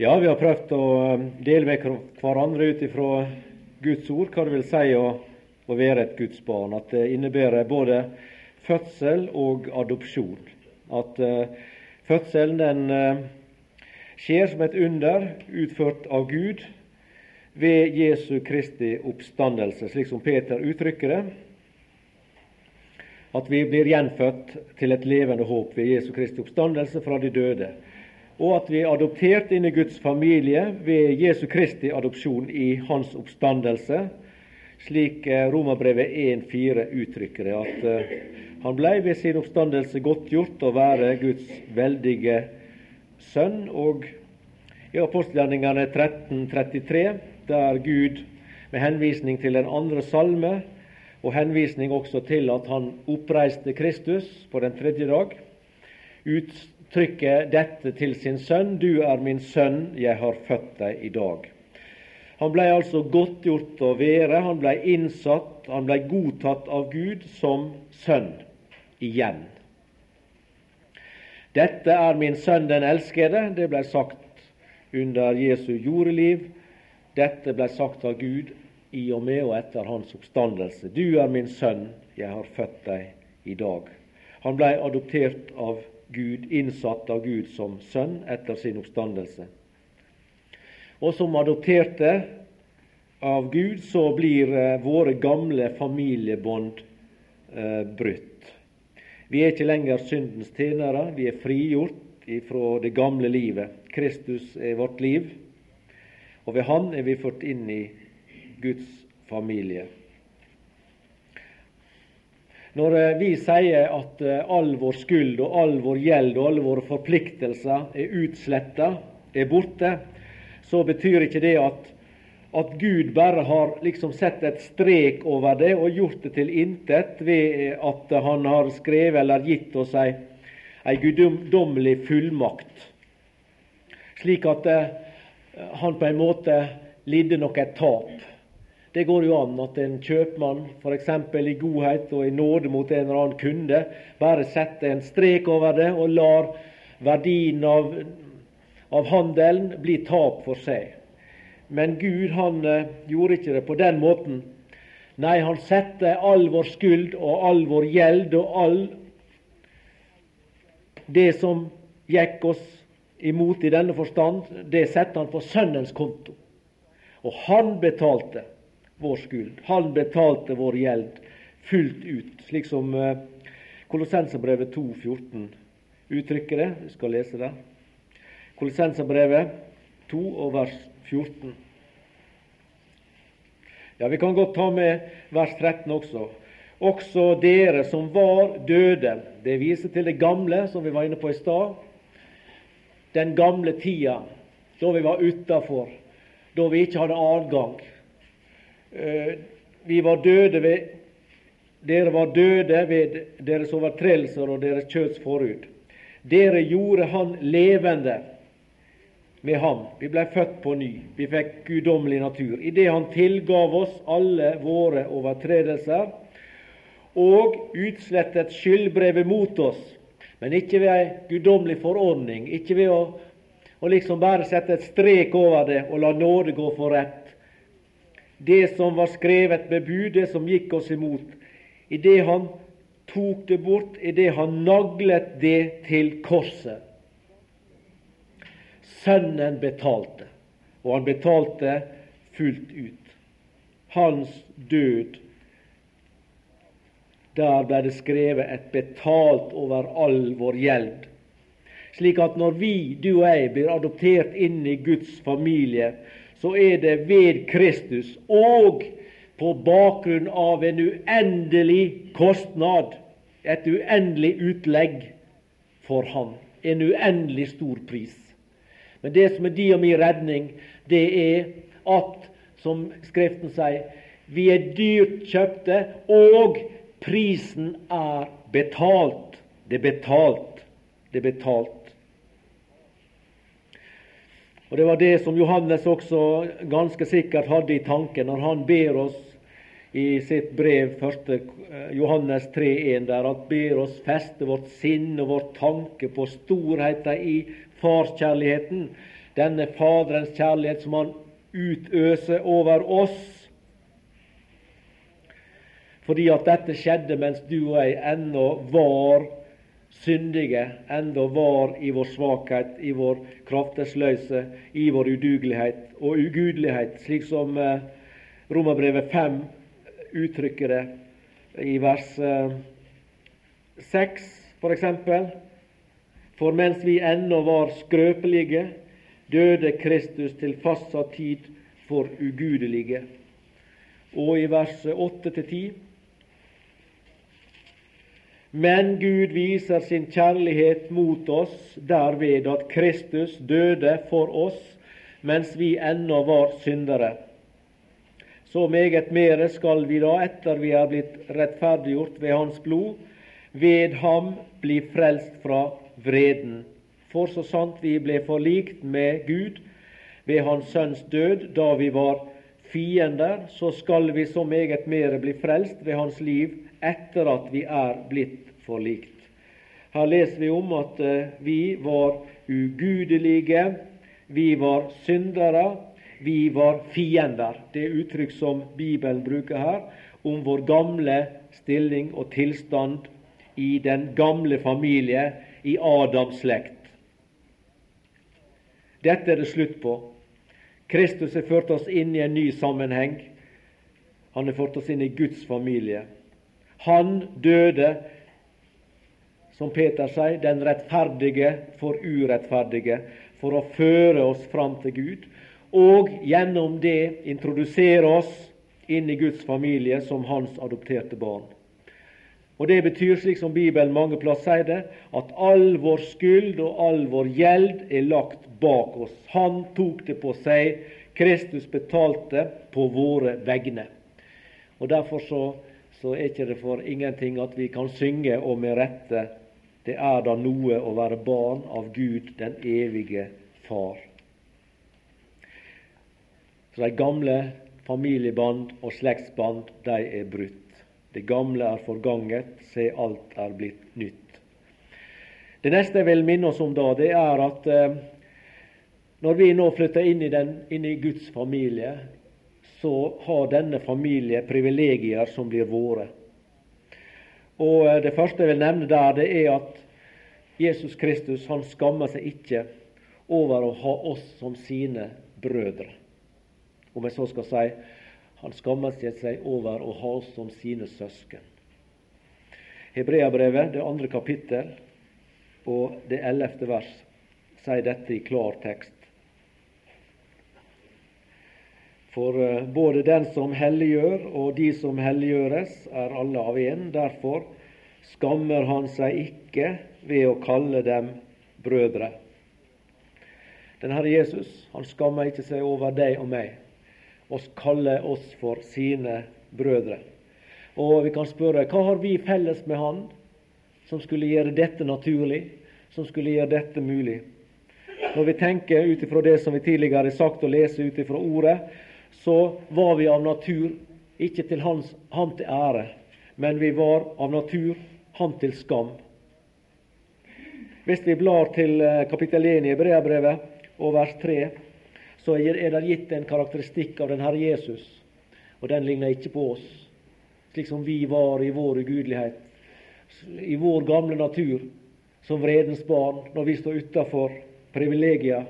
Ja, vi har prøvd å um, dele med hverandre ut ifra Guds ord hva det vil si å, å være et Guds barn. At det innebærer både fødsel og adopsjon. At uh, fødselen den uh, skjer som et under utført av Gud ved Jesu Kristi oppstandelse, slik som Peter uttrykker det. At vi blir gjenfødt til et levende håp ved Jesu Kristi oppstandelse fra de døde og at vi er adoptert inn i Guds familie ved Jesu Kristi adopsjon i Hans oppstandelse, slik eh, Romerbrevet 1,4 uttrykker det, at uh, han blei ved sin oppstandelse godtgjort å være Guds veldige sønn. Og i apostelgjerningene 1333, der Gud med henvisning til den andre salme, og henvisning også til at han oppreiste Kristus på den tredje dag, ut, uttrykker dette til sin sønn 'Du er min sønn, jeg har født deg i dag'. Han blei altså godtgjort å være, han blei innsatt, han blei godtatt av Gud som sønn igjen. Dette er min sønn den elskede, det blei sagt under Jesu jordeliv. Dette blei sagt av Gud i og med og etter hans oppstandelse. Du er min sønn, jeg har født deg i dag. Han blei adoptert av Gud innsatt av Gud som sønn etter sin oppstandelse. Og som adopterte av Gud, så blir eh, våre gamle familiebånd eh, brutt. Vi er ikke lenger syndens tjenere, vi er frigjort fra det gamle livet. Kristus er vårt liv, og ved Han er vi ført inn i Guds familie. Når eh, vi sier at eh, all vår skyld og all vår gjeld og alle våre forpliktelser er utsletta, er borte, så betyr ikke det at, at Gud bare har liksom sett et strek over det og gjort det til intet ved at Han har skrevet eller gitt oss ei, ei guddommelig fullmakt, slik at eh, han på en måte lidde nok et tap. Det går jo an at en kjøpmann f.eks. i godhet og i nåde mot en eller annen kunde bare setter en strek over det og lar verdien av, av handelen bli tap for seg. Men Gud han uh, gjorde ikke det på den måten. Nei, han satte all vår skyld og all vår gjeld og all det som gikk oss imot i denne forstand, det satte han på Sønnens konto. Og han betalte vår skyld. Han betalte vår gjeld fullt ut, slik som eh, Kolossenserbrevet 2,14 uttrykker det. Vi skal lese det. Kolossenserbrevet 2 og vers 14. Ja, Vi kan godt ta med vers 13 også. Også dere som var døde. Det viser til det gamle, som vi var inne på i stad. Den gamle tida, da vi var utafor, da vi ikke hadde adgang vi var døde ved dere var døde ved deres overtredelser og deres kjøtts forhud. Dere gjorde Han levende med ham. Vi ble født på ny. Vi fikk guddommelig natur. Idet Han tilgav oss alle våre overtredelser og utslettet skyldbrevet mot oss, men ikke ved ei guddommelig forordning, ikke ved å, å liksom bare sette et strek over det og la nåde gå for rett det som var skrevet med bud, det som gikk oss imot. Idet han tok det bort, idet han naglet det til korset. Sønnen betalte, og han betalte fullt ut. Hans død der ble det skrevet et betalt over all vår gjeld. Slik at når vi, du og jeg, blir adoptert inn i Guds familie, så er det ved Kristus og på bakgrunn av en uendelig kostnad, et uendelig utlegg for Han. En uendelig stor pris. Men det som er de og min redning, det er at, som Skriften sier, vi er dyrt kjøpte, og prisen er betalt. Det er betalt. Det er betalt. Og Det var det som Johannes også ganske sikkert hadde i tanken når han ber oss i sitt brev, 1. Eh, Johannes 3,1, der han ber oss feste vårt sinn og vår tanke på storheten i farskjærligheten, denne Faderens kjærlighet som Han utøser over oss. Fordi at dette skjedde mens du og jeg ennå var syndige, enda var i vår svakhet, i vår kraftesløse, i vår udugelighet og ugudelighet, slik som eh, Romerbrevet 5 uttrykker det i vers 6 eh, f.eks. For mens vi ennå var skrøpelige, døde Kristus til fastsatt tid for ugudelige. Og i vers 8-10 Men Gud viser sin kjærlighet mot oss derved at Kristus døde for oss mens vi ennå var syndere. Så meget mere skal vi da, etter vi er blitt rettferdiggjort ved Hans blod, ved ham bli frelst fra vreden. For så sant vi ble forlikt med Gud ved Hans Sønns død da vi var fiender, så skal vi så meget mere bli frelst ved Hans liv etter at vi er blitt forlikt. Her leser vi om at eh, vi var ugudelige, vi var syndere, vi var fiender. Det er uttrykk som Bibelen bruker her om vår gamle stilling og tilstand i den gamle familie i Adams slekt. Dette er det slutt på. Kristus har ført oss inn i en ny sammenheng. Han har ført oss inn i Guds familie. Han døde, som Peter sier, den rettferdige for urettferdige, for å føre oss fram til Gud, og gjennom det introdusere oss inn i Guds familie som hans adopterte barn. Og Det betyr, slik som Bibelen mange plass sier det, at all vår skyld og all vår gjeld er lagt bak oss. Han tok det på seg. Kristus betalte på våre vegne. Og Derfor så, så er ikke det for ingenting at vi kan synge, og med rette det er da noe å være barn av Gud, den evige Far. Så de gamle familieband og slektsband, de er brutt. Det gamle er forganget, se alt er blitt nytt. Det neste jeg vil minne oss om da, det er at eh, når vi nå flytter inn i, den, inn i Guds familie, så har denne familie privilegier som blir våre. Og eh, Det første jeg vil nevne der, det er at Jesus Kristus han skammer seg ikke over å ha oss som sine brødre. Om jeg så skal si han skammer seg over å ha oss som sine søsken. Hebreabrevet, det andre kapittel og det ellevte vers, sier dette i klar tekst. For eh, både den som helliggjør og de som helliggjøres, er alle av én. Derfor skammer han seg ikke ved å kalle dem brødre. Den Herre Jesus han skammer ikke seg over deg og meg og kaller oss for sine brødre. Og vi kan spørre hva har vi felles med Han som skulle gjøre dette naturlig, som skulle gjøre dette mulig? Når vi tenker ut ifra det som vi tidligere har sagt og leser ut ifra Ordet, så var vi av natur ikke til hans, Han til ære, men vi var av natur Han til skam. Hvis vi blar til eh, kapittel 1 i Hebreabrevet og vers 3, så er det gitt en karakteristikk av den Herre Jesus, og den ligner ikke på oss, slik som vi var i vår ugudelighet, i vår gamle natur, som vredens barn, når vi står utafor privilegier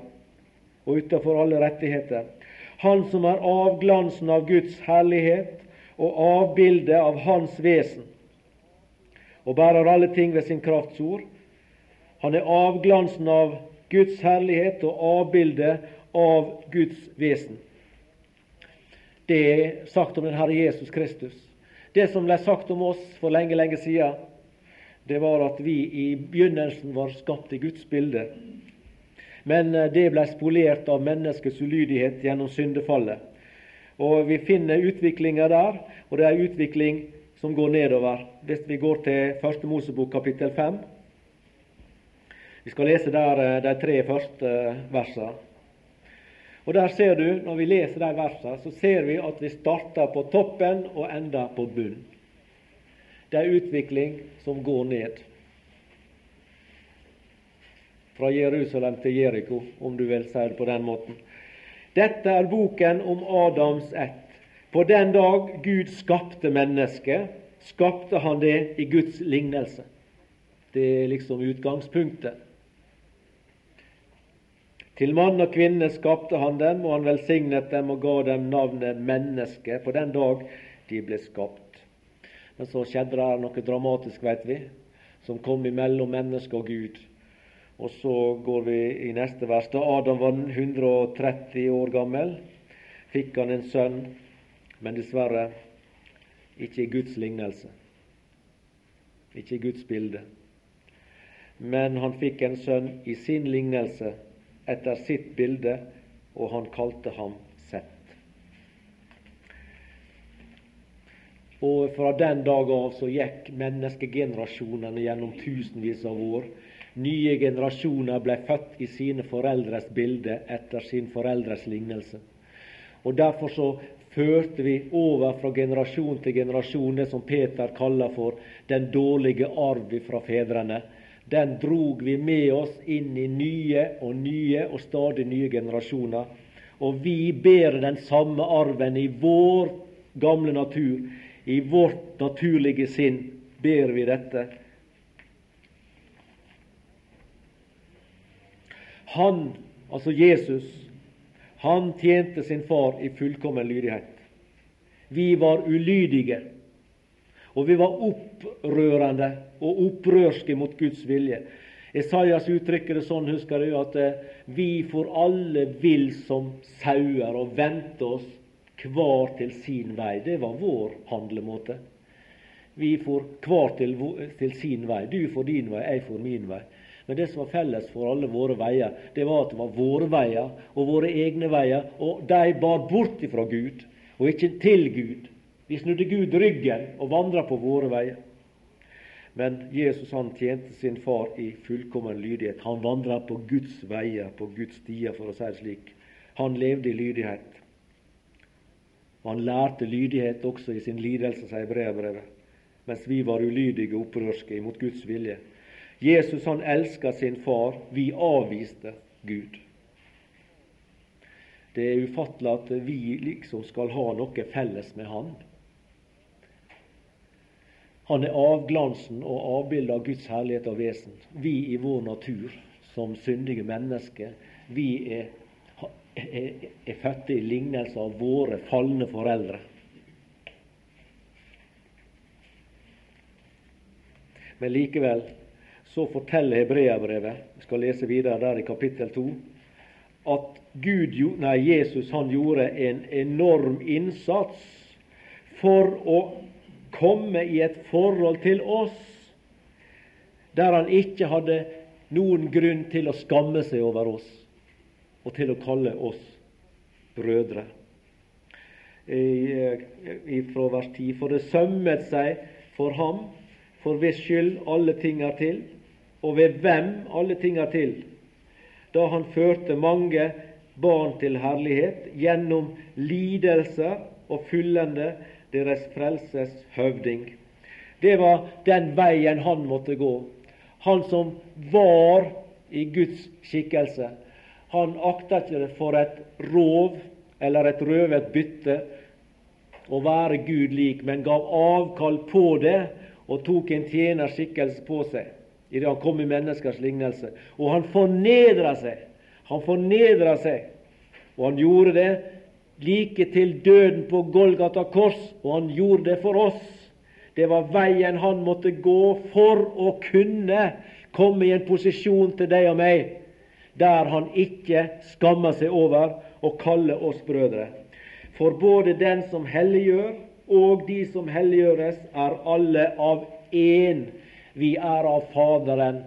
og utafor alle rettigheter. Han som er avglansen av Guds herlighet og avbildet av Hans vesen, og bærer alle ting ved sin kraftsord. Han er avglansen av Guds herlighet og avbildet av Guds vesen. Det er sagt om den Herre Jesus Kristus. Det som ble sagt om oss for lenge, lenge siden, det var at vi i begynnelsen var skapt i Guds bilde. Men eh, det ble spolert av menneskets ulydighet gjennom syndefallet. Og Vi finner utviklinga der, og det er en utvikling som går nedover. Hvis vi går til Første Mosebok kapittel 5. Vi skal lese der eh, de tre første eh, versene. Og der ser du, Når vi leser de versene, så ser vi at vi starter på toppen og ender på bunn. Det er utvikling som går ned. fra Jerusalem til Jeriko, om du vil si det på den måten. Dette er boken om Adams ett. På den dag Gud skapte mennesket, skapte han det i Guds lignelse. Det er liksom utgangspunktet. Til mann og kvinne skapte han dem, og han velsignet dem og ga dem navnet menneske på den dag de ble skapt. Men så skjedde det noe dramatisk, vet vi, som kom imellom menneske og Gud. Og så går vi i neste vers. Da Adam var 130 år gammel, fikk han en sønn, men dessverre ikke i Guds lignelse, ikke i Guds bilde. Men han fikk en sønn i sin lignelse, etter sitt bilde, og han kalte ham Sett. Og fra den dag av så gikk menneskegenerasjonene gjennom tusenvis av år. Nye generasjoner ble født i sine foreldres bilde etter sin foreldres lignelse. Og Derfor så førte vi over fra generasjon til generasjon det som Peter kaller for den dårlige arv fra fedrene. Den drog vi med oss inn i nye og nye og stadig nye generasjoner. Og vi bærer den samme arven i vår gamle natur, i vårt naturlige sinn ber vi dette. Han, altså Jesus, han tjente sin far i fullkommen lydighet. Vi var ulydige, og vi var opprørende og opprørske mot Guds vilje. Esaias uttrykker det sånn, husker du, at eh, vi for alle vil som sauer og vente oss hver til sin vei. Det var vår handlemåte. Vi for hver til, til sin vei. Du for din vei, jeg for min vei. Men det som var felles for alle våre veier, det var at det var våre veier og våre egne veier, og de bar bort ifra Gud, og ikke til Gud. Vi snudde Gud ryggen og vandra på våre veier. Men Jesus han tjente sin far i fullkommen lydighet. Han vandra på Guds veier, på Guds stier, for å si det slik. Han levde i lydighet. Han lærte lydighet også i sin lidelse, sier brevbrevet, mens vi var ulydige og opprørske imot Guds vilje. Jesus han elska sin far. Vi avviste Gud. Det er ufattelig at vi liksom skal ha noe felles med Han. Han er avglansen og avbildet av Guds herlighet og vesen. Vi i vår natur, som syndige mennesker, vi er, er, er fødte i lignelse av våre falne foreldre. Men likevel så forteller Hebreabrevet, vi skal lese videre der i kapittel 2, at Gud, nei, Jesus han gjorde en enorm innsats for å komme i et forhold til oss der han ikke hadde noen grunn til å skamme seg over oss og til å kalle oss brødre. I, i, fra vers 10. For det sømmet seg for ham, for hvis skyld alle ting er til, og ved hvem alle ting er til, da han førte mange barn til herlighet gjennom lidelser og fullende deres frelses høvding. Det var den veien han måtte gå. Han som var i Guds skikkelse. Han akta ikke det for et rov eller et røvet bytte å være Gud lik, men gav avkall på det og tok en tjenerskikkelse på seg idet han kom i menneskers lignelse. Og han fornedra seg. Han fornedra seg, og han gjorde det like til døden på Golgata kors, og han gjorde det for oss. Det var veien han måtte gå for å kunne komme i en posisjon til deg og meg der han ikke skammer seg over å kalle oss brødre. For både den som helliggjør og de som helliggjøres, er alle av én vi er av Faderen.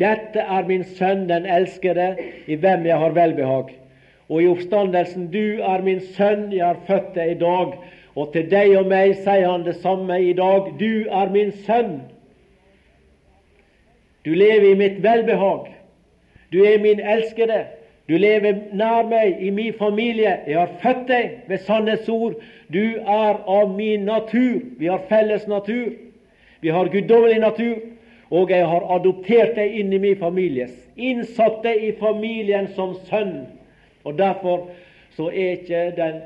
Dette er min sønn, den elskede, i hvem jeg har velbehag. Og i oppstandelsen, du er min sønn, jeg har født deg i dag. Og til deg og meg sier han det samme i dag. Du er min sønn. Du lever i mitt velbehag. Du er min elskede. Du lever nær meg i min familie. Jeg har født deg ved sannhetsord. Du er av min natur. Vi har felles natur. Vi har guddommelig natur, og jeg har adoptert deg inn i min familie, innsatt deg i familien som sønn. Og Derfor så er ikke den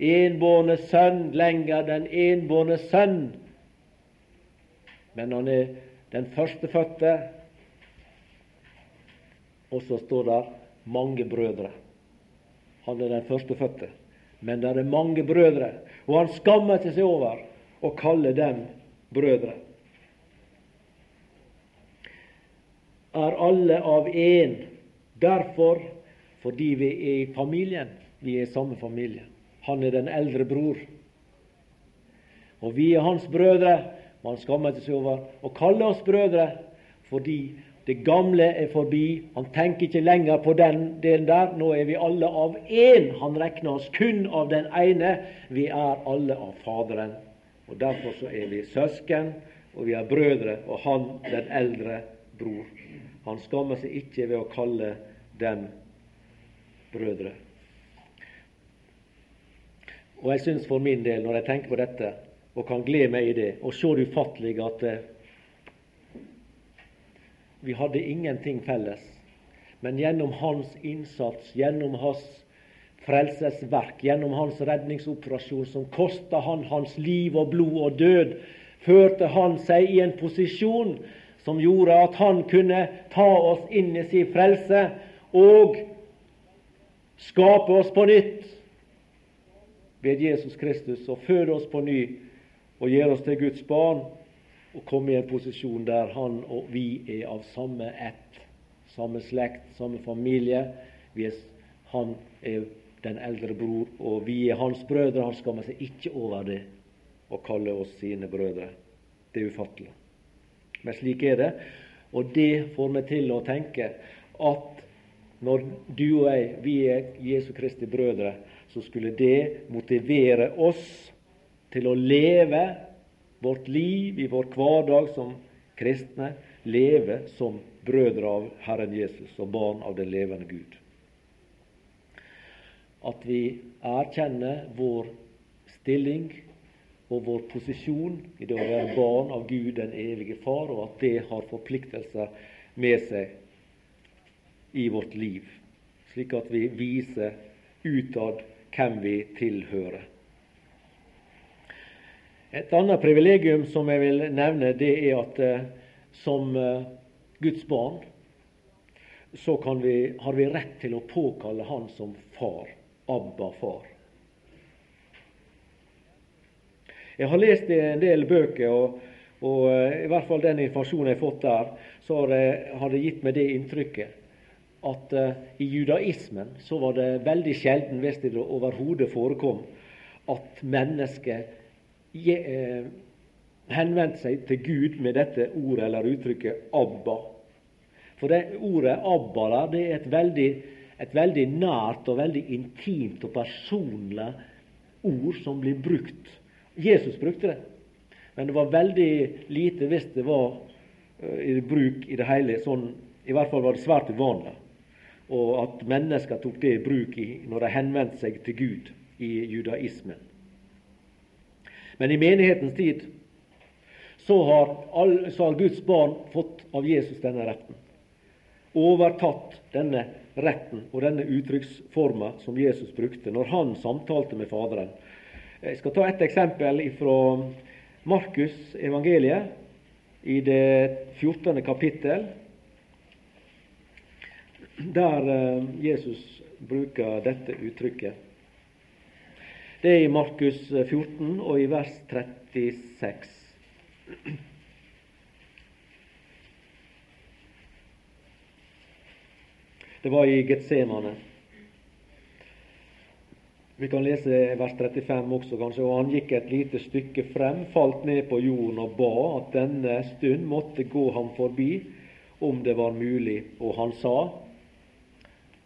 enbårne sønn lenger den enbårne sønn, men han er den førstefødte. Og så står det mange brødre. Han er den førstefødte, men det er mange brødre, og han skammer ikke seg over å kalle dem brødre. er alle av én. Derfor, fordi vi er i familien, vi er i samme familie. Han er den eldre bror. Og vi er hans brødre. Man skammer seg over å kalle oss brødre, fordi det gamle er forbi. Han tenker ikke lenger på den delen der. Nå er vi alle av én. Han regner oss kun av den ene. Vi er alle av Faderen. Og Derfor så er vi søsken, og vi er brødre, og han den eldre bror. Han skammer seg ikke ved å kalle dem brødre. Og jeg syns for min del, når jeg tenker på dette, og kan glede meg i det, og se det ufattelige at eh, vi hadde ingenting felles, men gjennom hans innsats, gjennom hans frelsesverk, gjennom hans redningsoperasjon, som kosta han hans liv og blod og død, førte han seg i en posisjon som gjorde at han kunne ta oss inn i sin frelse og skape oss på nytt ved Jesus Kristus og føde oss på ny og gjøre oss til Guds barn og komme i en posisjon der han og vi er av samme ett, samme slekt, samme familie. Er, han er den eldre bror, og vi er hans brødre. Han skammer seg ikke over det og kaller oss sine brødre. Det er ufattelig. Men slik er det. Og det får meg til å tenke at når du og jeg, vi er Jesu Kristi brødre, så skulle det motivere oss til å leve vårt liv i vår hverdag som kristne, leve som brødre av Herren Jesus og barn av den levende Gud. At vi erkjenner vår stilling og vår posisjon i det å være barn av Gud den evige Far, og at det har forpliktelser med seg i vårt liv, slik at vi viser utad hvem vi tilhører. Et annet privilegium som jeg vil nevne, det er at eh, som eh, Guds barn så vi, har vi rett til å påkalle Han som far, Abba far. Jeg har lest en del bøker, og, og eh, i hvert fall den informasjonen jeg har fått der, så har det, gitt meg det inntrykket at uh, i judaismen så var det veldig sjelden, hvis det overhodet forekom, at mennesket uh, henvendte seg til Gud med dette ordet eller uttrykket 'Abba'. For det ordet 'Abba' det er et veldig, et veldig nært og veldig intimt og personlig ord som blir brukt Jesus brukte det, men det var veldig lite hvis det var uh, i bruk i det hele. Sånn, I hvert fall var det svært uvanlig. Og at mennesker tok det i bruk når de henvendte seg til Gud i judaismen. Men i menighetens tid så har, all, så har Guds barn fått av Jesus denne retten. Overtatt denne retten og denne uttrykksforma som Jesus brukte når han samtalte med Faderen jeg skal ta et eksempel fra Markus evangeliet i det 14. kapittel, der eh, Jesus bruker dette uttrykket. Det er i Markus 14 og i vers 36. Det var i Getsemane. Vi kan lese vers 35 også, kanskje. Og han gikk et lite stykke frem, falt ned på jorden og ba at denne stund måtte gå ham forbi, om det var mulig. Og han sa,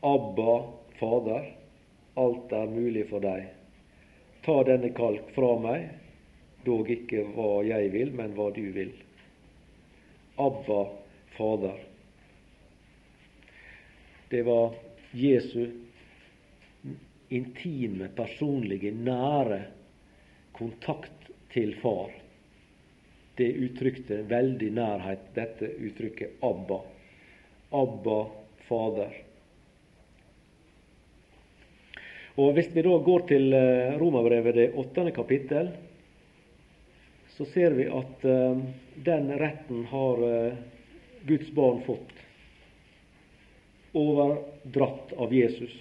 Abba, Fader, alt er mulig for deg. Ta denne kalk fra meg, dog ikke hva jeg vil, men hva du vil. Abba, Fader. Det var Jesu intime, personlige, nære kontakt til Far. det uttrykte veldig nærhet, dette uttrykket Abba. Abba, Fader. Og Hvis vi da går til eh, Romerbrevet, det åttende kapittel, så ser vi at uh, den retten har uh, Guds barn fått, overdratt av Jesus.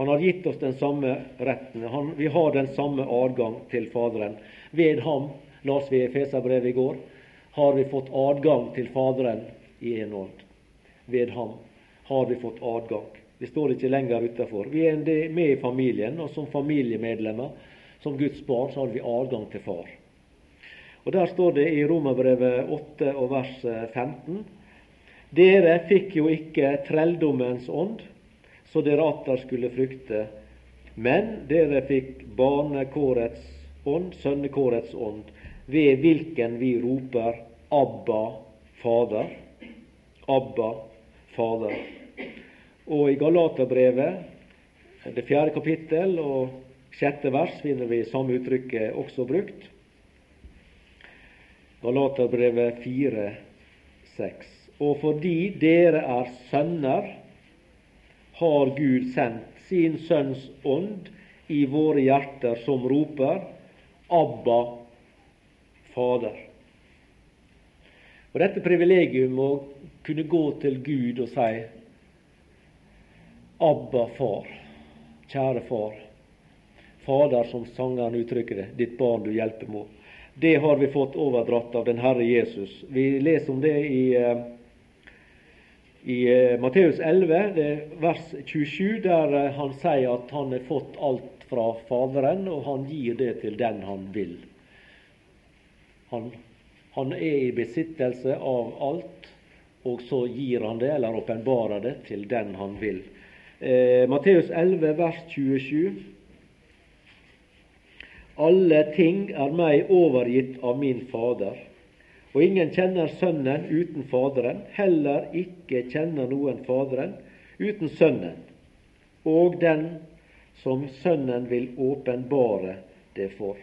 Han har gitt oss den samme retten. Han, vi har den samme adgang til Faderen. Ved ham, las vi i Feserbrevet i går, har vi fått adgang til Faderen i en ånd. Ved ham har vi fått adgang. Vi står ikke lenger utafor. Vi er med i familien, og som familiemedlemmer, som Guds barn, så har vi adgang til Far. Og Der står det i Romerbrevet 8 og vers 15.: Dere fikk jo ikke trelldommens ånd, så dere atter skulle frykte. Men dere fikk barnekårets ånd, sønnekårets ånd, ved hvilken vi roper Abba, Fader. Abba, Fader. Og i Galaterbrevet, det fjerde kapittel og sjette vers, finner vi samme uttrykket også brukt. Galaterbrevet 4, 6. Og fordi dere er sønner, har Gud sendt sin Sønns ånd i våre hjerter, som roper Abba, Fader. Og Dette privilegium å kunne gå til Gud og si Abba, far, kjære far. Fader, som sangeren uttrykker det, ditt barn du hjelper må. Det har vi fått overdratt av den Herre Jesus. Vi leser om det i eh, i eh, Matteus 11, vers 27, der eh, han sier at han har fått alt fra Faderen, og han gir det til den han vil. Han, han er i besittelse av alt, og så gir han det, eller åpenbarer det, til den han vil. Eh, Matteus 11, vers 27. Alle ting er meg overgitt av min Fader. Og ingen kjenner Sønnen uten Faderen, heller ikke kjenner noen Faderen uten Sønnen, og den som Sønnen vil åpenbare det for.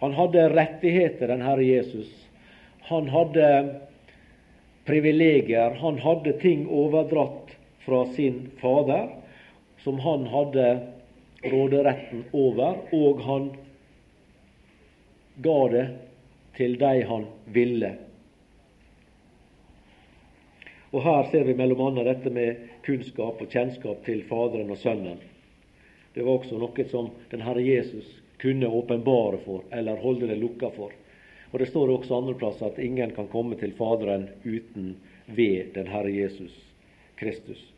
Han hadde rettigheter, den Herre Jesus. Han hadde privilegier. Han hadde ting overdratt fra sin Fader, som han hadde råderetten over, og han ga det til de han ville. Og Her ser vi bl.a. dette med kunnskap og kjennskap til Faderen og Sønnen. Det var også noe som den Herre Jesus kunne åpenbare for, eller holde det lukka for. Og Det står også andre plasser at ingen kan komme til Faderen uten ved den Herre Jesus Kristus.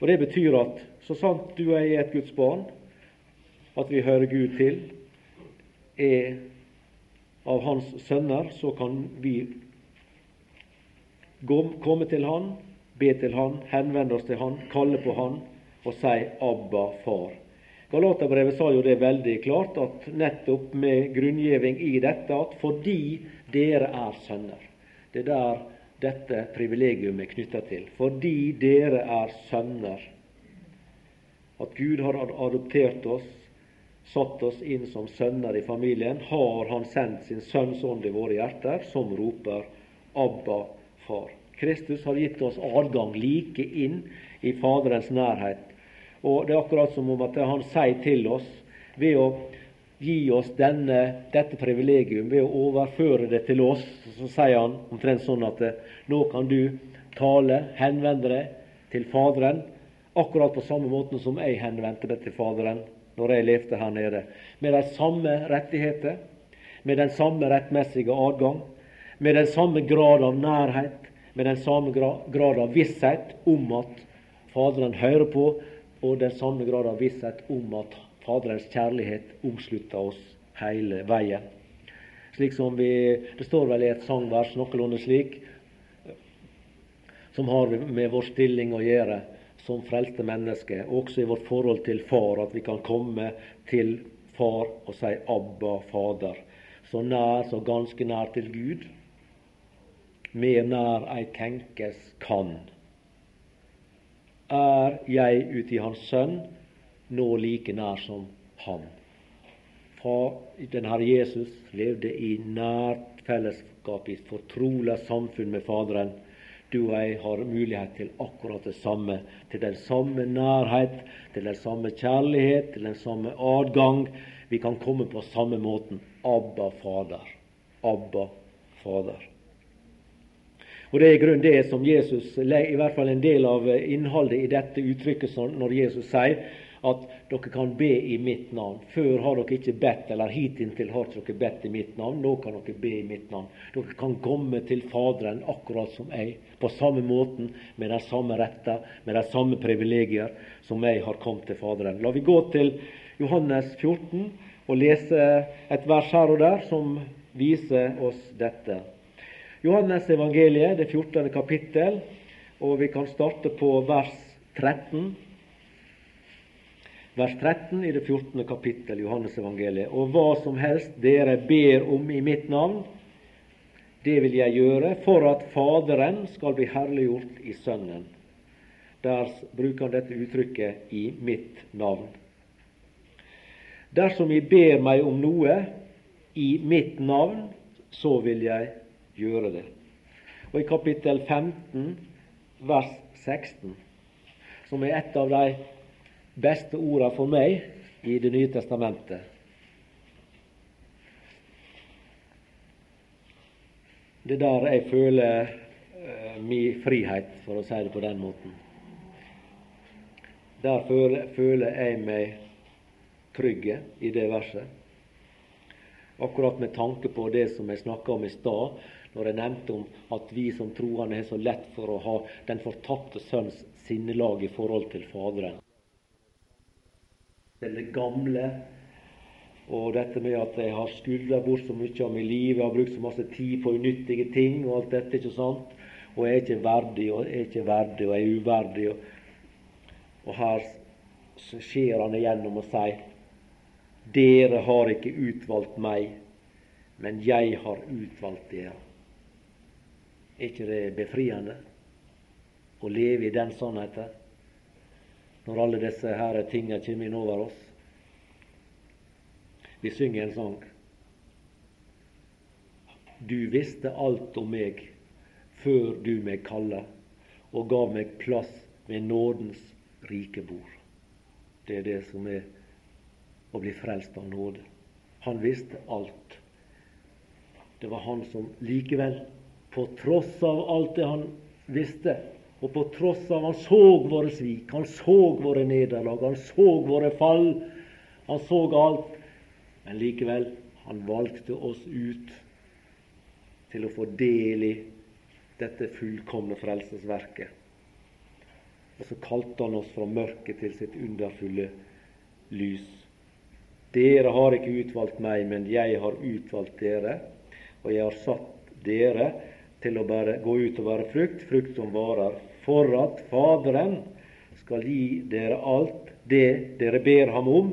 Og Det betyr at så sant du og jeg er et Guds barn, at vi hører Gud til, er av Hans sønner, så kan vi komme til Han, be til Han, henvende oss til Han, kalle på Han og si 'Abba, Far'. Galaterbrevet sa jo det veldig klart, at nettopp med grunngjeving i dette at fordi dere er sønner Det er der dette privilegium er knytta til. Fordi dere er sønner. At Gud har adoptert oss satt oss inn som sønner i familien, har Han sendt sin Sønns ånd i våre hjerter, som roper 'Abba, Far'. Kristus har gitt oss adgang like inn i Faderens nærhet. Og Det er akkurat som om at Han sier til oss, ved å gi oss denne, dette privilegium, ved å overføre det til oss, så sier Han omtrent sånn at nå kan du tale, henvende deg til Faderen, akkurat på samme måten som jeg henvendte meg til Faderen når jeg levde her nede, med de samme rettigheter, med den samme rettmessige adgang, med den samme grad av nærhet, med den samme grad av visshet om at Faderen hører på, og den samme grad av visshet om at Faderens kjærlighet omslutter oss hele veien. Slik som vi, Det står vel i et sangvers noenlunde slik, som har med vår stilling å gjøre som frelste mennesker, også i vårt forhold til Far, at vi kan komme til Far og si 'Abba, Fader'. Så nær, så ganske nær til Gud. Mer nær ei tenkes kan. Er jeg uti Hans Sønn nå like nær som Han? den Herre Jesus levde i nært fellesskap, i fortrolig samfunn med Faderen. Du og jeg har mulighet til akkurat det samme, til den samme nærhet, til den samme kjærlighet, til den samme adgang. Vi kan komme på samme måten. Abba, Fader. Abba, Fader. Og Det er i grunnen det som Jesus, i hvert fall en del av innholdet i dette uttrykket når Jesus sier at dere kan be i mitt navn. Før har dere ikke bedt, eller hittil har dere bedt i mitt navn. Nå kan dere be i mitt navn. Dere kan komme til Faderen akkurat som jeg, på samme måten, med de samme retter, med de samme privilegier som jeg har kommet til Faderen. La vi gå til Johannes 14 og lese et vers her og der som viser oss dette. Johannes evangeliet, det 14. kapittel, og vi kan starte på vers 13 vers 13 i det 14. kapittel Johannes evangeliet. Og hva som helst dere ber om i mitt navn, det vil jeg gjøre, for at Faderen skal bli herliggjort i Sønnen. Der bruker han dette uttrykket 'i mitt navn'. Dersom I ber meg om noe i mitt navn, så vil jeg gjøre det. Og i kapittel 15, vers 16, som er et av de beste orda for meg i Det nye testamentet. Det er der jeg føler uh, min frihet, for å si det på den måten. Der føler, jeg meg trygge i det verset. Akkurat med tanke på det som jeg snakka om i stad, når jeg nevnte om at vi som troende har så lett for å ha den fortapte sønns sinnelag i forhold til Faderen det gamle. Og dette med at jeg har skuldra bort så mye av mitt liv, jeg har brukt så masse tid på unyttige ting og alt dette, ikke sant? Og jeg er ikke verdig, og jeg er ikke verdig, og jeg er uverdig. Og, og her skjer han igjennom og sier dere har ikke utvalgt meg, men jeg har utvalgt dere. Er ikke det befriende å leve i den sannheten? Når alle disse her tinga kommer inn over oss. Vi synger en sang. Du visste alt om meg før du meg kalla, og gav meg plass ved nådens rike bord. Det er det som er å bli frelst av nåde. Han visste alt. Det var han som likevel, på tross av alt det han visste, og på tross av Han så våre svik, han så våre nederlag, han så våre fall. Han så alt. Men likevel, han valgte oss ut til å få del i dette fullkomne frelsesverket. Og så kalte han oss fra mørket til sitt underfulle lys. Dere har ikke utvalgt meg, men jeg har utvalgt dere, og jeg har satt dere til å bare gå ut og være frukt, frukt som varer for at Faderen skal gi dere alt det dere ber ham om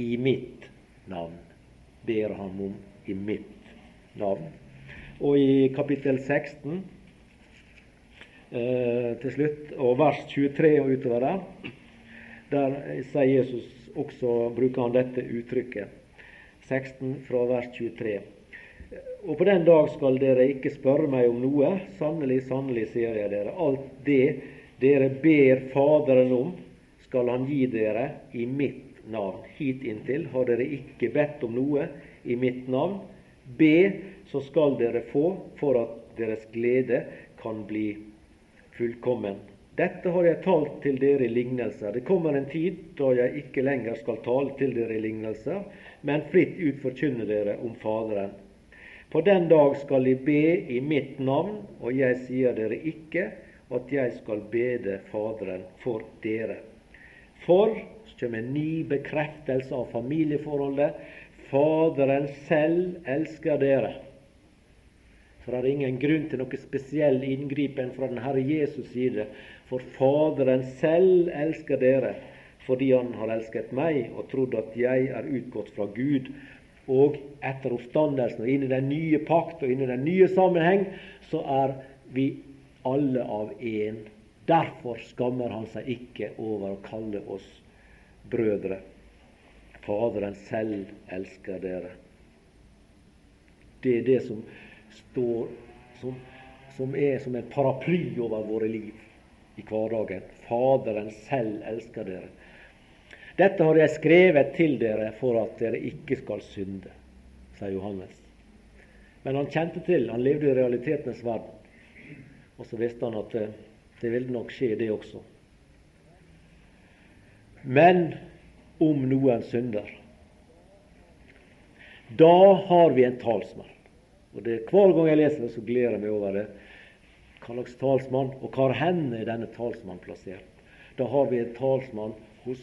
i mitt navn. Ber ham om i mitt navn. Og i kapittel 16 eh, til slutt, og vers 23 og utover der, der sier Jesus også, bruker han dette uttrykket. 16 fra vers 23. Og på den dag skal dere ikke spørre meg om noe. Sannelig, sannelig, sier jeg dere, alt det dere ber Faderen om, skal Han gi dere i mitt navn. Hit inntil har dere ikke bedt om noe i mitt navn. Be, så skal dere få, for at deres glede kan bli fullkommen. Dette har jeg talt til dere i lignelser. Det kommer en tid da jeg ikke lenger skal tale til dere i lignelser, men fritt ut forkynne dere om Faderen. På den dag skal de be i mitt navn, og jeg sier dere ikke at jeg skal bede Faderen for dere. For så kommer en ny bekreftelse av familieforholdet. Faderen selv elsker dere. For det er ingen grunn til noe spesiell inngripen fra den Herre Jesus' side. For Faderen selv elsker dere fordi Han har elsket meg og trodd at jeg er utgått fra Gud og etter oppstandelsen og inn i den nye pakt og inn i den nye sammenheng, så er vi alle av én. Derfor skammer han seg ikke over å kalle oss brødre. Faderen selv elsker dere. Det er det som står som, som er som en paraply over våre liv i hverdagen. Faderen selv elsker dere. Dette har jeg skrevet til dere for at dere ikke skal synde, sier Johannes. Men han kjente til, han levde i realitetenes verden. Og så visste han at det, det ville nok skje, det også. Men om noen synder, da har vi en talsmann. Og det, Hver gang jeg leser det, så gleder jeg meg over det. Hva slags talsmann, og hvor er denne talsmannen plassert? Da har vi en talsmann hos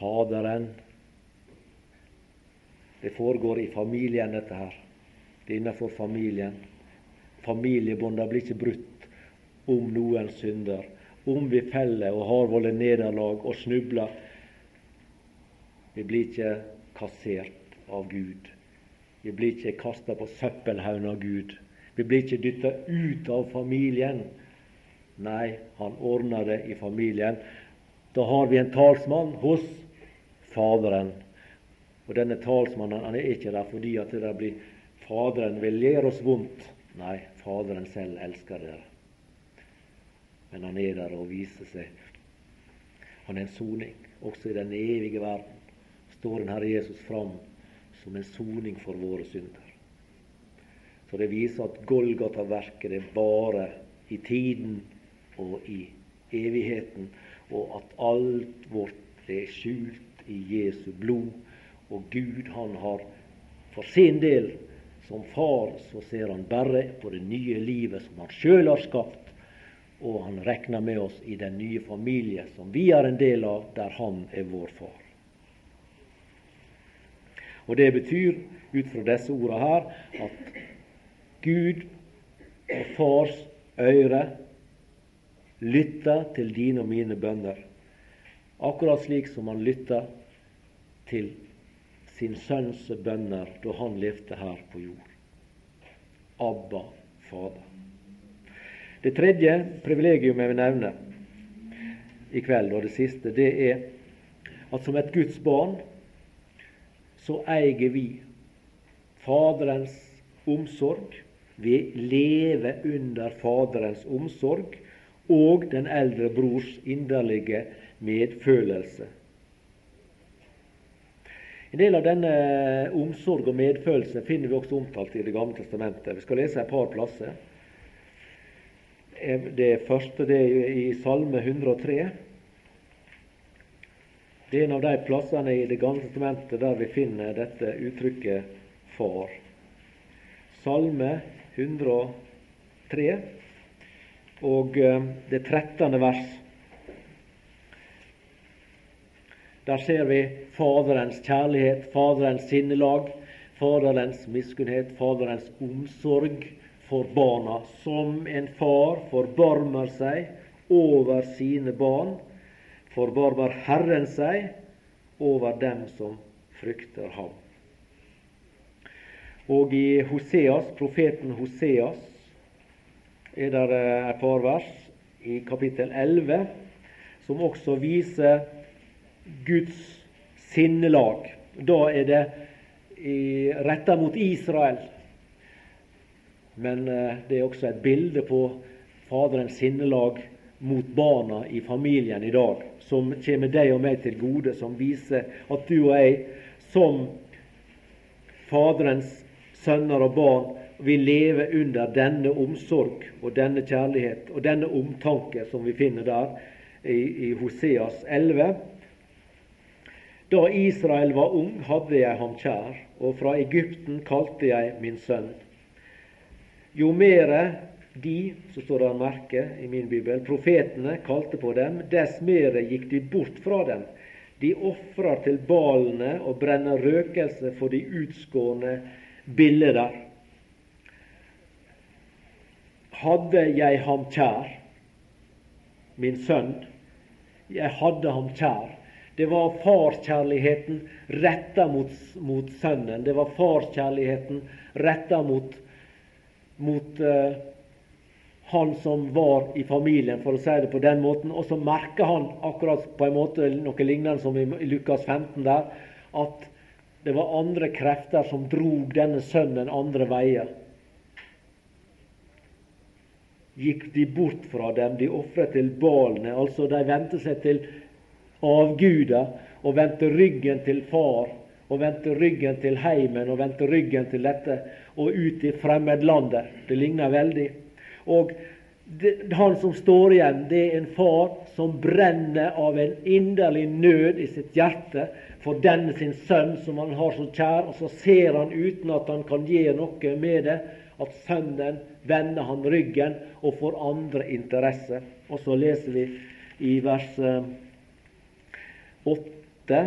Faderen. Det foregår i familien, dette her. Det er innenfor familien. Familiebåndene blir ikke brutt om noen synder. Om vi feller og har våre nederlag og snubler. Vi blir ikke kassert av Gud. Vi blir ikke kasta på søppelhaugen av Gud. Vi blir ikke dytta ut av familien. Nei, han ordner det i familien. Da har vi en talsmann hos Faderen. Og denne talsmannen han er ikke der fordi at det blir Faderen vil gjøre oss vondt. Nei, Faderen selv elsker dere. Men han er der og viser seg. Han er en soning. Også i den evige verden står den Herre Jesus fram som en soning for våre synder. Så det viser at Golgata-verket er bare i tiden og i evigheten, og at alt vårt er skjult i Jesu blod. Og Gud, han har for sin del som far så ser han bare på det nye livet som han sjøl har skapt, og han regner med oss i den nye familie som vi er en del av, der han er vår far. Og Det betyr ut fra disse ordene her at Gud og Fars øre lytter til dine og mine bønner, akkurat slik som han lytter til sin sønns bønner da han levde her på jord. Abba, Fader. Det tredje privilegium jeg vil nevne i kveld, og det siste, det er at som et Guds barn så eier vi Faderens omsorg. Vi lever under Faderens omsorg og den eldre brors inderlige medfølelse. En del av denne omsorg og medfølelse finner vi også omtalt i Det gamle testamentet. Vi skal lese et par plasser. Det første det er i Salme 103. Det er en av de plassene i Det gamle testamentet der vi finner dette uttrykket 'far'. Salme 103 og eh, det 13. vers. Der ser vi Faderens kjærlighet, Faderens sinnelag, Faderens miskunnhet, Faderens omsorg for barna. Som en far forbarmer seg over sine barn, forbarmer Herren seg over dem som frykter ham. Og i Hoseas, profeten Hoseas er det et par vers i kapittel 11 som også viser Guds sinnelag. Da er det retta mot Israel. Men eh, det er også et bilde på Faderens sinnelag mot barna i familien i dag, som kommer deg og meg til gode, som viser at du og jeg, som Faderens sønner og barn, vil leve under denne omsorg og denne kjærlighet og denne omtanke som vi finner der i, i Hoseas 11. Da Israel var ung, hadde jeg ham kjær, og fra Egypten kalte jeg min sønn. Jo mere de, så står det merke i min bibel, profetene kalte på dem, dess mere gikk de bort fra dem. De ofrer til balene og brenner røkelse for de utskårne bilder. Hadde jeg ham kjær, min sønn, jeg hadde ham kjær, det var farkjærligheten retta mot, mot, sønnen. Det var farkjærligheten retta mot, mot uh, han som var i familien, for å si det på den måten. Og så merker han akkurat på en måte noe lignende som i Lukas 15 der, at det var andre krefter som drog denne sønnen andre veier. Gikk de bort fra dem, de ofret til balene, altså de vendte seg til avguder og vendte ryggen til far og vendte ryggen til heimen og vendte ryggen til dette og ut i fremmedlandet. Det ligner veldig. Og det, han som står igjen, det er en far som brenner av en inderlig nød i sitt hjerte for denne sin sønn som han har så kjær, og så ser han uten at han kan gjøre noe med det, at sønnen vender han ryggen og får andre interesser. Og så leser vi i vers eh, åtte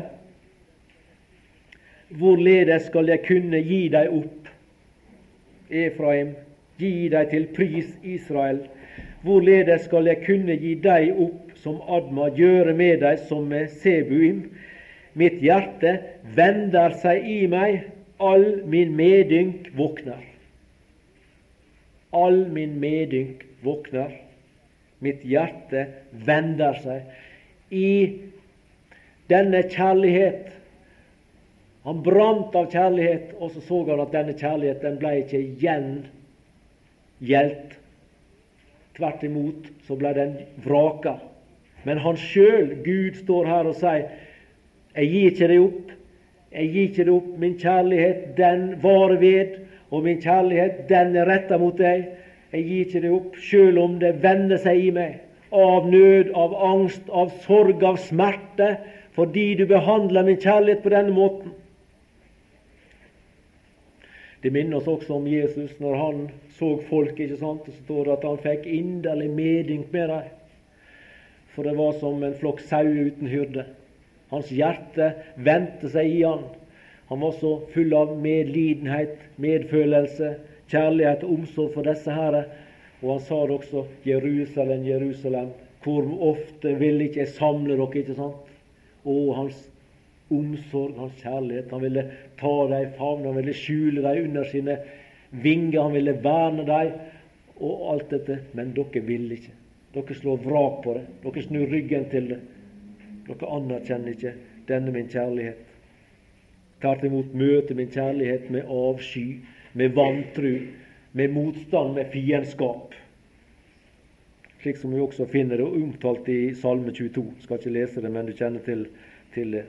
Hvorledes skal jeg kunne gi deg opp, Efraim, gi deg til pris, Israel? Hvorledes skal jeg kunne gi deg opp som Adma, gjøre med deg som med Sebuim? Mitt hjerte vender seg i meg, all min medynk våkner. All min medynk våkner. Mitt hjerte vender seg. I denne kjærlighet han brant av kjærlighet, og så så han at denne kjærligheten ble ikke gjengjeldt. Tvert imot så ble den vraka. Men han sjøl, Gud, står her og sier jeg gir ikke det opp. Jeg gir ikke det opp. Min kjærlighet, den varer ved, og min kjærlighet, den er retta mot deg. Jeg gir ikke det opp, sjøl om det vender seg i meg av nød, av angst, av sorg, av smerte, fordi du behandler min kjærlighet på denne måten. Det minner oss også om Jesus når han så folk. ikke sant? Så står det at han fikk inderlig medynk med dem. For det var som en flokk sauer uten hyrde. Hans hjerte vendte seg i han. Han var så full av medlidenhet, medfølelse, kjærlighet og omsorg for disse herre. Og han sa det også Jerusalem, Jerusalem, hvor ofte vil ikke jeg samle dere? ikke sant? Og hans omsorg, hans kjærlighet. Han ville ta dem i favn, han ville skjule dem under sine vinger, han ville verne dem og alt dette. Men dere ville ikke. Dere slår vrak på det. Dere snur ryggen til det. Dere anerkjenner ikke denne min kjærlighet. Tvert imot møter min kjærlighet med avsky, med vantru, med motstand, med fiendskap. Slik som vi også finner det omtalt i Salme 22. Jeg skal ikke lese det, men du kjenner til, til det.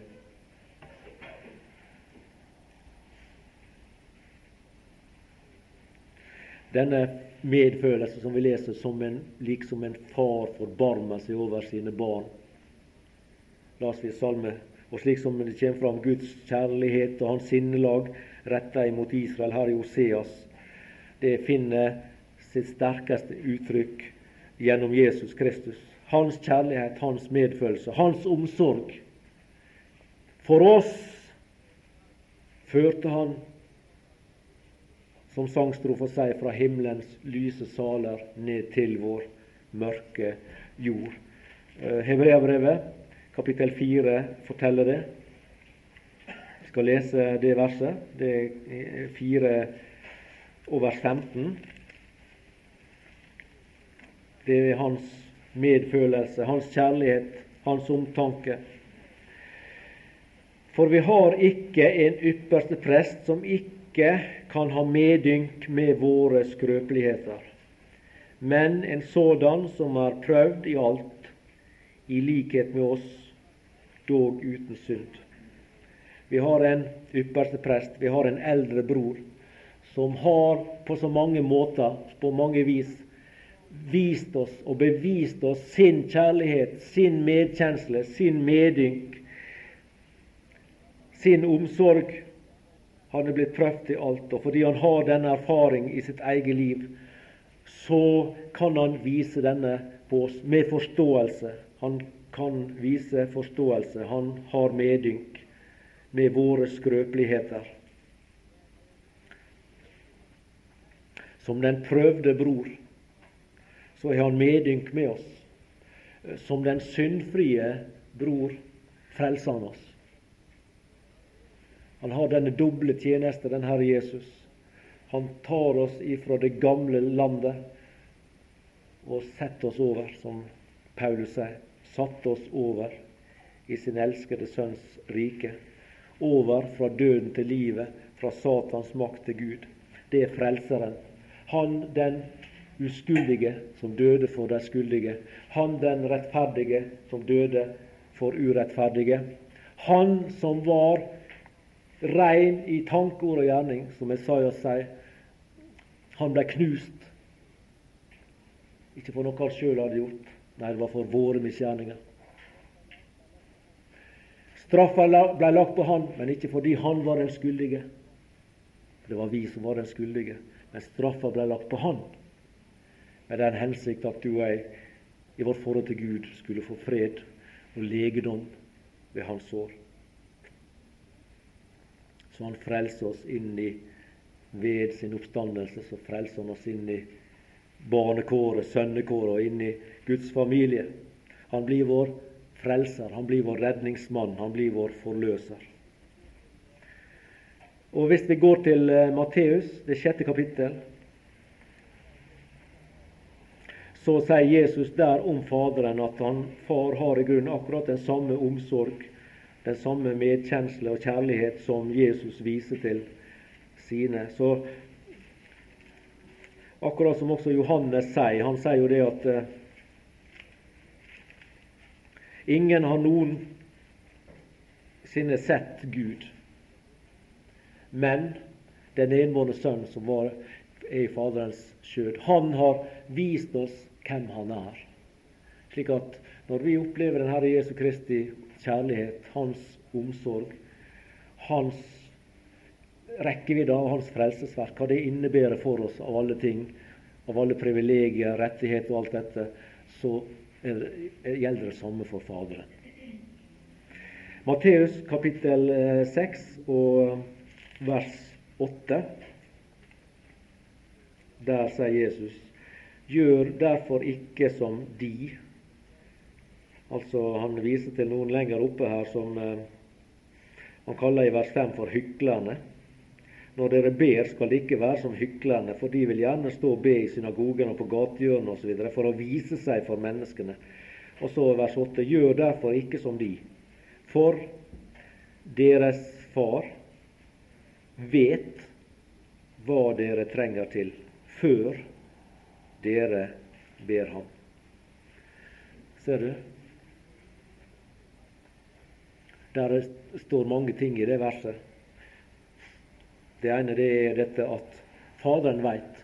Denne medfølelse som vi leser som en, liksom en far forbarmer seg over sine barn. La oss vi salme, og slik som det kommer fram Guds kjærlighet og hans sinnelag retta imot Israel her i Oseas, det finner sitt sterkeste uttrykk gjennom Jesus Kristus. Hans kjærlighet, hans medfølelse, hans omsorg. For oss førte han som sangstrofa sier, fra himmelens lyse saler ned til vår mørke jord. Eh, Hebreabrevet, kapittel 4, forteller det. Jeg skal lese det verset. Det er 4 og vers 15. Det er hans medfølelse, hans kjærlighet, hans omtanke. For vi har ikke en ypperste prest som ikke kan ha medynk med våre skrøpeligheter, men en sådan som er prøvd i alt, i likhet med oss, dog uten synd. Vi har en ypperste prest, vi har en eldre bror, som har på så mange måter, på mange vis, vist oss og bevist oss sin kjærlighet, sin medkjensle, sin medynk, sin omsorg han er blitt prøvd i alt, og fordi han har denne erfaring i sitt eget liv, så kan han vise denne på oss med forståelse. Han kan vise forståelse. Han har medynk med våre skrøpeligheter. Som den prøvde bror, så har han medynk med oss. Som den syndfrie bror frelser han oss. Han har denne doble tjeneste, den Herre Jesus. Han tar oss ifra det gamle landet og setter oss over, som Paulus sier. Satt oss over i sin elskede Sønns rike. Over fra døden til livet, fra Satans makt til Gud. Det er Frelseren. Han den uskyldige som døde for de skyldige. Han den rettferdige som døde for urettferdige. Han som var rein i tanke, ord og gjerning, som Esaias sier. Han ble knust. Ikke for noe han sjøl hadde gjort, nei, det var for våre misgjerninger. Straffa ble lagt på han, men ikke fordi han var den skyldige. Det var vi som var den skyldige. Men straffa ble lagt på han med den hensikt at du og jeg i vårt forhold til Gud skulle få fred og legedom ved hans sår. Så han frelser oss inn i ved sin oppstandelse, så frelser han oss inn i barnekåret, sønnekåret og inn i Guds familie. Han blir vår frelser, han blir vår redningsmann, han blir vår forløser. Og Hvis vi går til eh, Matteus, det sjette kapittel, så sier Jesus der om Faderen at han, far har i grunnen akkurat den samme omsorg den samme medkjensle og kjærlighet som Jesus viser til sine. Så akkurat som også Johannes sier, han sier jo det at uh, ingen har noen sine sett Gud, men den enbårne Sønn som var, er i Faderens skjød. Han har vist oss hvem Han er. Slik at når vi opplever den Herre Jesu Kristi kjærlighet, hans omsorg, hans rekkevidde av hans frelsesverk, hva det innebærer for oss av alle ting, av alle privilegier, rettigheter og alt dette, så gjelder det samme for Faderen. Matteus kapittel 6 eh, og vers 8. Der sier Jesus Gjør derfor ikke som de Altså, Han viser til noen lenger oppe her som eh, han kaller i vers 5 for hyklerne. Når dere ber, skal det ikke være som hyklerne, for de vil gjerne stå og be i synagogen og på gatehjørnet osv. for å vise seg for menneskene. Og så vers 8.: Gjør derfor ikke som de, for deres far vet hva dere trenger til, før dere ber ham. Ser du? Der står mange ting i det verset. Det ene det er dette at Faderen veit.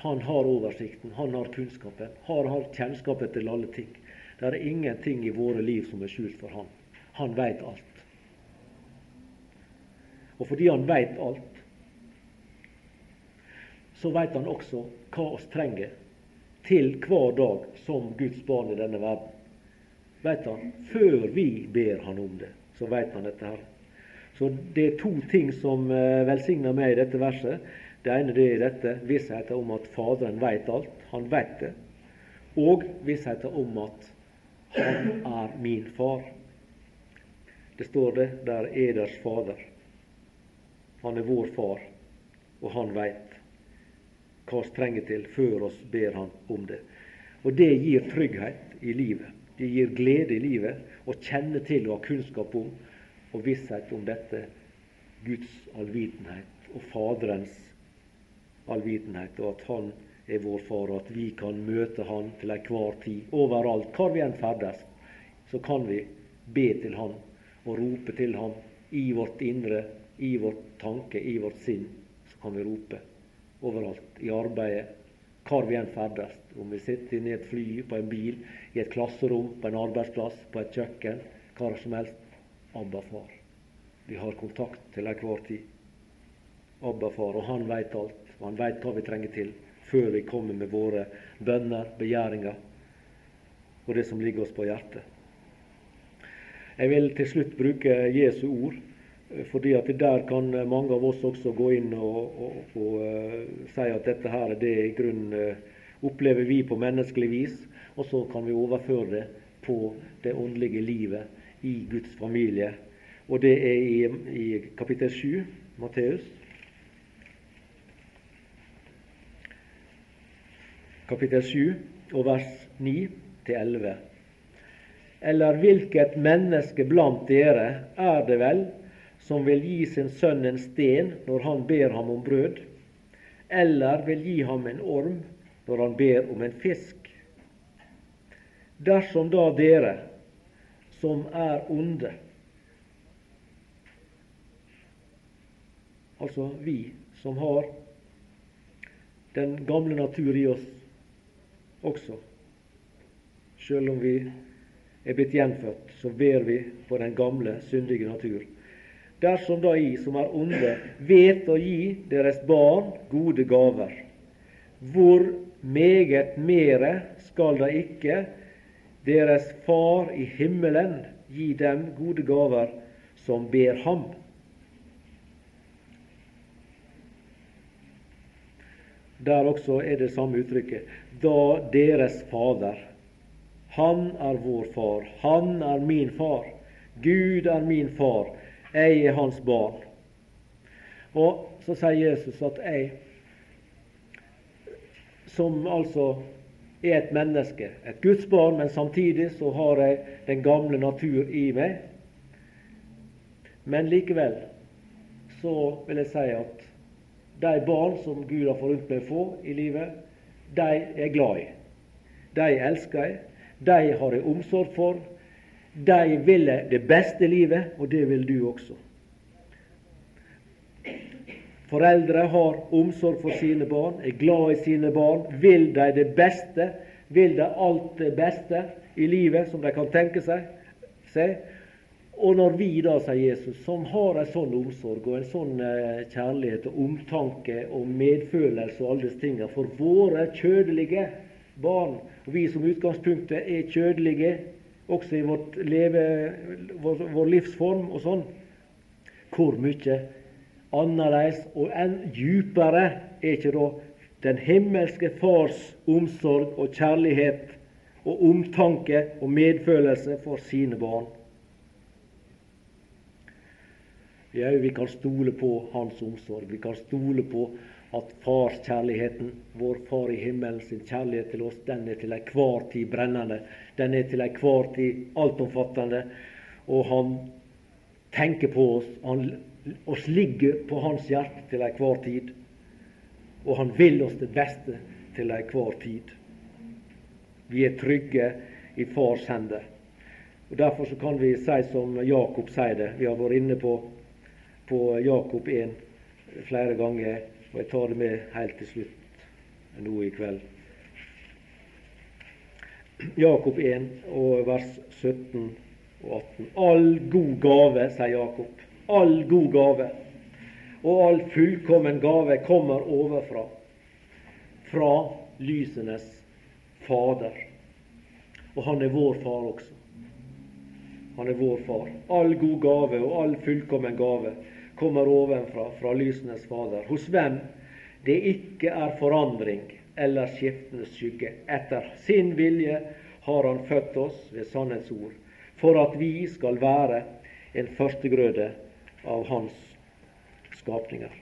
Han har oversikten, han har kunnskapen, han har kjennskapen til alle ting. Det er ingenting i våre liv som er skjult for han. Han veit alt. Og fordi han veit alt, så veit han også hva oss trenger til hver dag som Guds barn i denne verden. Vet han, Før vi ber han om det så vet han dette her. Så det er to ting som eh, velsigner meg i dette verset. Det ene det er dette vissheten om at Faderen vet alt. Han vet det. Og vissheten om at han er min far. Det står det der eders Fader. Han er vår far, og han veit hva vi trenger til før oss ber han om det. Og det gir trygghet i livet. Det gir glede i livet å kjenne til og ha kunnskap om og visshet om dette Guds allvitenhet og Faderens allvitenhet, og at Han er vår Far, og at vi kan møte Han til enhver tid, overalt, hvor vi enn ferdes. Så kan vi be til Han og rope til Han i vårt indre, i vårt tanke, i vårt sinn. Så kan vi rope overalt. I arbeidet, hvor vi enn ferdes. Om vi sitter inne i et fly, på en bil, i et klasserom, på en arbeidsplass, på et kjøkken, hvor som helst. Abba, far. Vi har kontakt til enhver tid. Abba, far, og han veit alt. Og han veit hva vi trenger til før vi kommer med våre bønner, begjæringer og det som ligger oss på hjertet. Jeg vil til slutt bruke Jesu ord fordi at der kan mange av oss også gå inn og, og, og uh, si at dette her det i grunnen opplever vi på menneskelig vis, og så kan vi overføre det på det åndelige livet i Guds familie. Og det er i, i kapittel 7, Matteus. Kapittel 7, og vers 9 til 11. Eller hvilket menneske blant dere er det vel som vil gi sin sønn en sten når han ber ham om brød, eller vil gi ham en orm når han ber om en fisk? Dersom da dere, som er onde, altså vi som har den gamle natur i oss også, selv om vi er blitt gjenfødt, så ber vi på den gamle, syndige natur. Dersom da I, som er onde, vet å gi deres barn gode gaver, hvor meget mere skal da ikke deres Far i himmelen gi dem gode gaver som ber ham? Der også er det samme uttrykket. Da deres Fader han er vår far. Han er min far. Gud er min far. Jeg er hans barn. Og så sier Jesus at jeg, som altså er et menneske, et Guds barn, men samtidig så har jeg den gamle natur i meg. Men likevel så vil jeg si at de barn som Gud har forunt meg å få i livet, de er glad i. De elsker jeg, de har jeg omsorg for. De vil det beste livet, og det vil du også. Foreldre har omsorg for sine barn, er glad i sine barn, vil de det beste, vil de alt det beste i livet som de kan tenke seg. Se. Og når vi da, sier Jesus, som har en sånn omsorg og en sånn eh, kjærlighet og omtanke og medfølelse og alle disse tingene for våre kjødelige barn. Og vi som utgangspunktet er kjødelige, også i vårt leve, vår, vår livsform og sånn. Hvor mye annerledes og enn djupere er ikke da den himmelske Fars omsorg og kjærlighet og omtanke og medfølelse for sine barn? Ja, vi kan stole på Hans omsorg. Vi kan stole på at farskjærligheten, vår Far i himmelen sin kjærlighet til oss, den er til enhver tid brennende. Den er til enhver tid altomfattende. Og han tenker på oss. Han, oss ligger på hans hjerte til enhver tid. Og han vil oss det beste til enhver tid. Vi er trygge i Fars hender. Og Derfor så kan vi si som Jakob sier det. Vi har vært inne på, på Jakob 1 flere ganger og jeg tar det med helt til slutt nå i kveld. Jakob 1 og vers 17 og 18. All god gave, sier Jakob, all god gave og all fullkommen gave kommer overfra, fra lysenes Fader. Og han er vår far også. Han er vår far. All god gave og all fullkommen gave kommer ovenfra, fra lysenes Fader, hos hvem det ikke er forandring eller skiftende skygge. Etter sin vilje har Han født oss ved sannhets ord, for at vi skal være en førstegrøde av Hans skapninger.